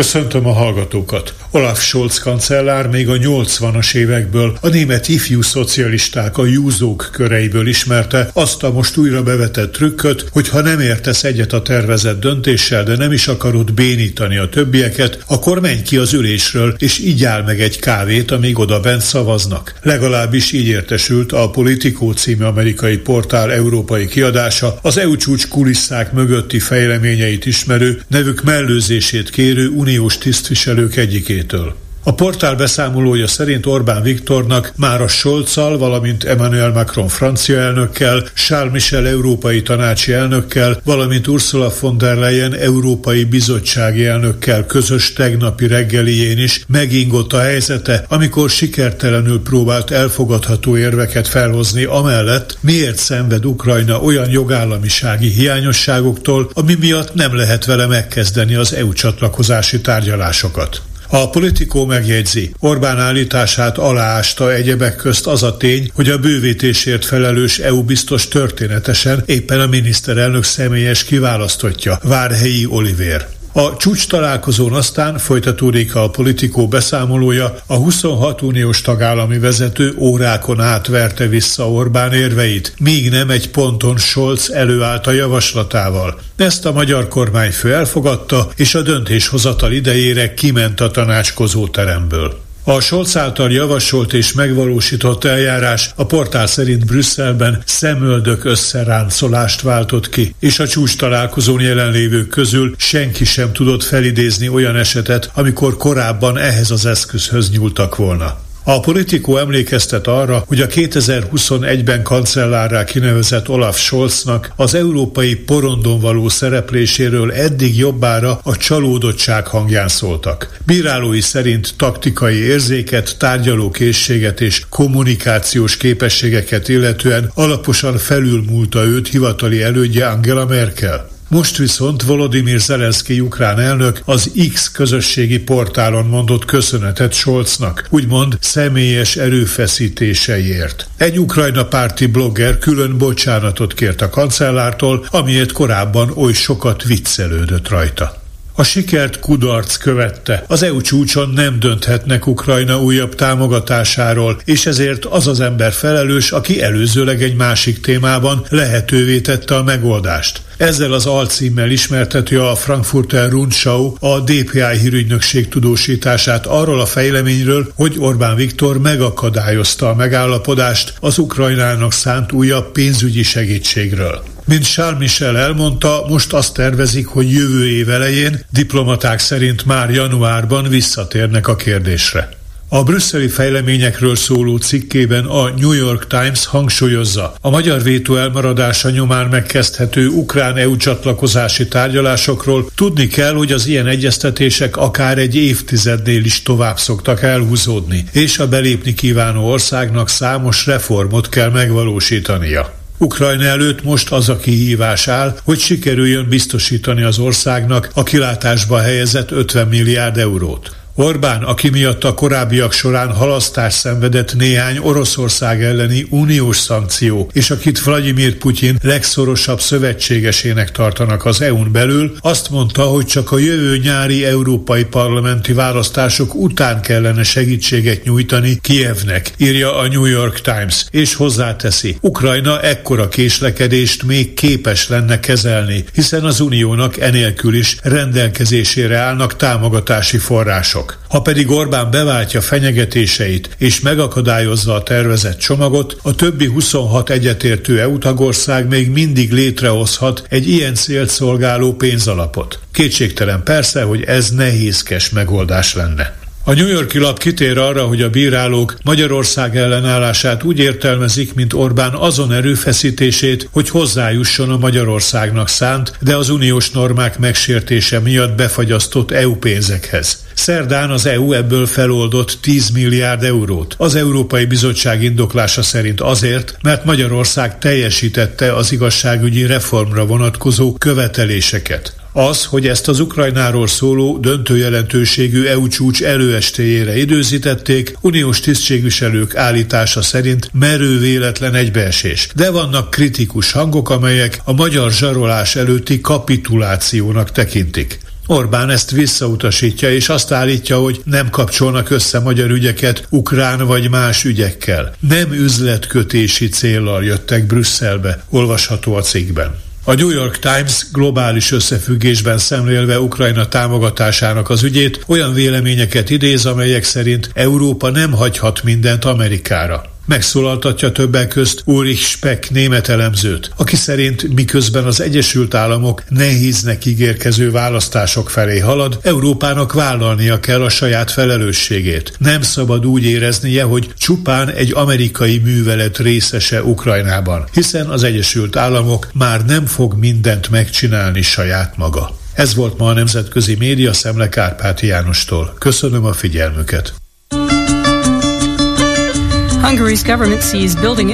Köszöntöm a hallgatókat! Olaf Scholz kancellár még a 80-as évekből a német ifjú szocialisták a júzók köreiből ismerte azt a most újra bevetett trükköt, hogy ha nem értesz egyet a tervezett döntéssel, de nem is akarod bénítani a többieket, akkor menj ki az ülésről, és így áll meg egy kávét, amíg oda bent szavaznak. Legalábbis így értesült a Politico című amerikai portál európai kiadása, az EU csúcs kulisszák mögötti fejleményeit ismerő, nevük mellőzését kérő uniós tisztviselők egyikétől. A portál beszámolója szerint Orbán Viktornak már a Scholzal, valamint Emmanuel Macron francia elnökkel, Charles Michel európai tanácsi elnökkel, valamint Ursula von der Leyen európai bizottsági elnökkel közös tegnapi reggelién is megingott a helyzete, amikor sikertelenül próbált elfogadható érveket felhozni amellett, miért szenved Ukrajna olyan jogállamisági hiányosságoktól, ami miatt nem lehet vele megkezdeni az EU csatlakozási tárgyalásokat. A politikó megjegyzi, Orbán állítását aláásta egyebek közt az a tény, hogy a bővítésért felelős EU biztos történetesen éppen a miniszterelnök személyes kiválasztotja, Várhelyi Olivér. A csúcs találkozón aztán folytatódik a politikó beszámolója, a 26 uniós tagállami vezető órákon átverte vissza Orbán érveit, míg nem egy ponton Scholz előállt a javaslatával. Ezt a magyar kormányfő elfogadta, és a döntéshozatal idejére kiment a tanácskozó teremből. A Scholz által javasolt és megvalósított eljárás a portál szerint Brüsszelben szemöldök összeráncolást váltott ki, és a csúcs találkozón jelenlévők közül senki sem tudott felidézni olyan esetet, amikor korábban ehhez az eszközhöz nyúltak volna. A politikó emlékeztet arra, hogy a 2021-ben kancellárrá kinevezett Olaf Scholznak az európai porondon való szerepléséről eddig jobbára a csalódottság hangján szóltak. Bírálói szerint taktikai érzéket, tárgyalókészséget és kommunikációs képességeket illetően alaposan felülmúlta őt hivatali elődje Angela Merkel. Most viszont Volodymyr Zelenszky ukrán elnök az X közösségi portálon mondott köszönetet Scholznak, úgymond személyes erőfeszítéseiért. Egy ukrajna párti blogger külön bocsánatot kért a kancellártól, amiért korábban oly sokat viccelődött rajta. A sikert kudarc követte. Az EU csúcson nem dönthetnek Ukrajna újabb támogatásáról, és ezért az az ember felelős, aki előzőleg egy másik témában lehetővé tette a megoldást. Ezzel az alcímmel ismerteti a Frankfurter Rundschau a DPI hírügynökség tudósítását arról a fejleményről, hogy Orbán Viktor megakadályozta a megállapodást az Ukrajnának szánt újabb pénzügyi segítségről. Mint Charles Michel elmondta, most azt tervezik, hogy jövő év elején diplomaták szerint már januárban visszatérnek a kérdésre. A brüsszeli fejleményekről szóló cikkében a New York Times hangsúlyozza, a magyar vétó elmaradása nyomán megkezdhető ukrán-EU csatlakozási tárgyalásokról tudni kell, hogy az ilyen egyeztetések akár egy évtizednél is tovább szoktak elhúzódni, és a belépni kívánó országnak számos reformot kell megvalósítania. Ukrajna előtt most az a kihívás áll, hogy sikerüljön biztosítani az országnak a kilátásba helyezett 50 milliárd eurót. Orbán, aki miatt a korábbiak során halasztás szenvedett néhány Oroszország elleni uniós szankció, és akit Vladimir Putyin legszorosabb szövetségesének tartanak az EU-n belül, azt mondta, hogy csak a jövő nyári európai parlamenti választások után kellene segítséget nyújtani Kievnek, írja a New York Times, és hozzáteszi, Ukrajna ekkora késlekedést még képes lenne kezelni, hiszen az uniónak enélkül is rendelkezésére állnak támogatási források. Ha pedig Orbán beváltja fenyegetéseit és megakadályozza a tervezett csomagot, a többi 26 egyetértő EU tagország még mindig létrehozhat egy ilyen célt szolgáló pénzalapot. Kétségtelen persze, hogy ez nehézkes megoldás lenne. A New Yorki lap kitér arra, hogy a bírálók Magyarország ellenállását úgy értelmezik, mint Orbán azon erőfeszítését, hogy hozzájusson a Magyarországnak szánt, de az uniós normák megsértése miatt befagyasztott EU pénzekhez. Szerdán az EU ebből feloldott 10 milliárd eurót. Az Európai Bizottság indoklása szerint azért, mert Magyarország teljesítette az igazságügyi reformra vonatkozó követeléseket. Az, hogy ezt az Ukrajnáról szóló döntő jelentőségű EU csúcs előestéjére időzítették, uniós tisztségviselők állítása szerint merő véletlen egybeesés. De vannak kritikus hangok, amelyek a magyar zsarolás előtti kapitulációnak tekintik. Orbán ezt visszautasítja, és azt állítja, hogy nem kapcsolnak össze magyar ügyeket ukrán vagy más ügyekkel. Nem üzletkötési céllal jöttek Brüsszelbe, olvasható a cikkben. A New York Times globális összefüggésben szemlélve Ukrajna támogatásának az ügyét olyan véleményeket idéz, amelyek szerint Európa nem hagyhat mindent Amerikára. Megszólaltatja többek közt Ulrich Speck német elemzőt, aki szerint miközben az Egyesült Államok nehéznek ígérkező választások felé halad, Európának vállalnia kell a saját felelősségét. Nem szabad úgy éreznie, hogy csupán egy amerikai művelet részese Ukrajnában, hiszen az Egyesült Államok már nem fog mindent megcsinálni saját maga. Ez volt ma a Nemzetközi Média Szemle Kárpáti Jánostól. Köszönöm a figyelmüket!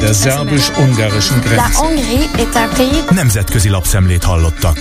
Der szerbus-ungarischen Grenze. Nemzetközi lapszemlét hallottak.